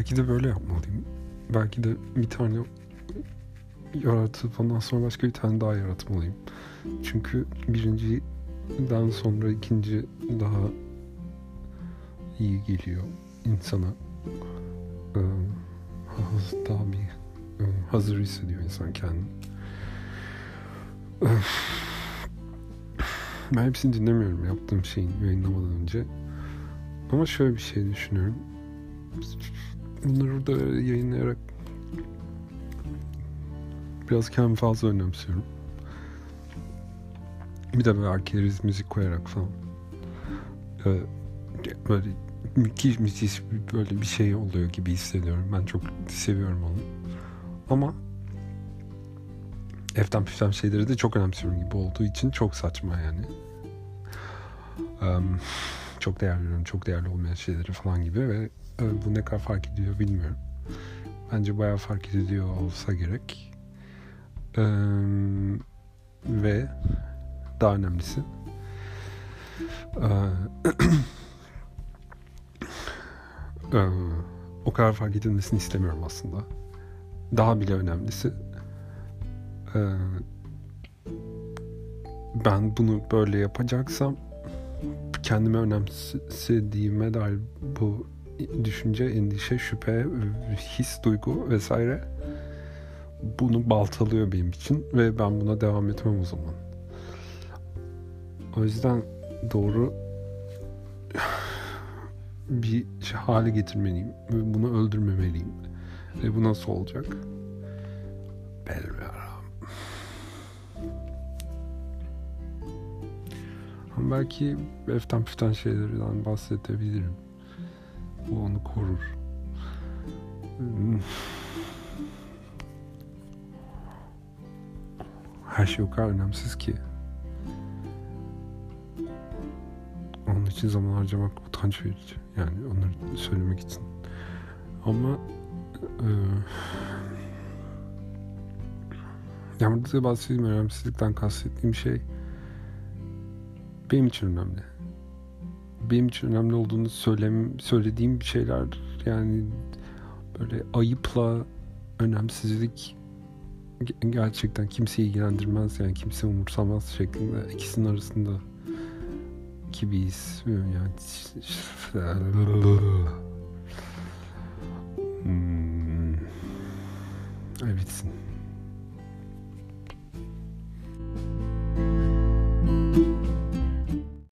belki de böyle yapmalıyım. Belki de bir tane yaratıp ondan sonra başka bir tane daha yaratmalıyım. Çünkü birinciden sonra ikinci daha iyi geliyor insana. Ee, daha bir e, hazır hissediyor insan kendini. Ben hepsini dinlemiyorum yaptığım şeyin yayınlamadan önce. Ama şöyle bir şey düşünüyorum. Bunları burada yayınlayarak biraz kendimi fazla önemsiyorum. Bir de böyle arkeriz müzik koyarak falan. Ee, böyle müthiş müthiş böyle bir şey oluyor gibi hissediyorum. Ben çok seviyorum onu. Ama eften püften şeyleri de çok önemsiyorum gibi olduğu için çok saçma yani. Um, çok değerli çok değerli olmayan şeyleri falan gibi ve e, bu ne kadar fark ediyor bilmiyorum. Bence bayağı fark ediyor olsa gerek. Um, ve daha önemlisi o kadar fark edilmesini istemiyorum aslında. Daha bile önemlisi ben bunu böyle yapacaksam kendime önemsediğime dair bu düşünce, endişe, şüphe, his, duygu vesaire bunu baltalıyor benim için ve ben buna devam etmem o zaman. O yüzden doğru bir hale getirmeliyim ve bunu öldürmemeliyim. Ve bu nasıl olacak? Bilmiyorum. Belki eften püften şeylerden bahsedebilirim. Bu onu korur. Her şey o kadar önemsiz ki. Onun için zaman harcamak utanç verici. Yani onları söylemek için. Ama e, yani burada bahsettiğim önemsizlikten kastettiğim şey benim için önemli. Benim için önemli olduğunu söylem, söylediğim şeyler yani böyle ayıpla önemsizlik gerçekten kimseyi ilgilendirmez yani kimse umursamaz şeklinde ikisinin arasında gibiyiz yani hmm. Bitsin.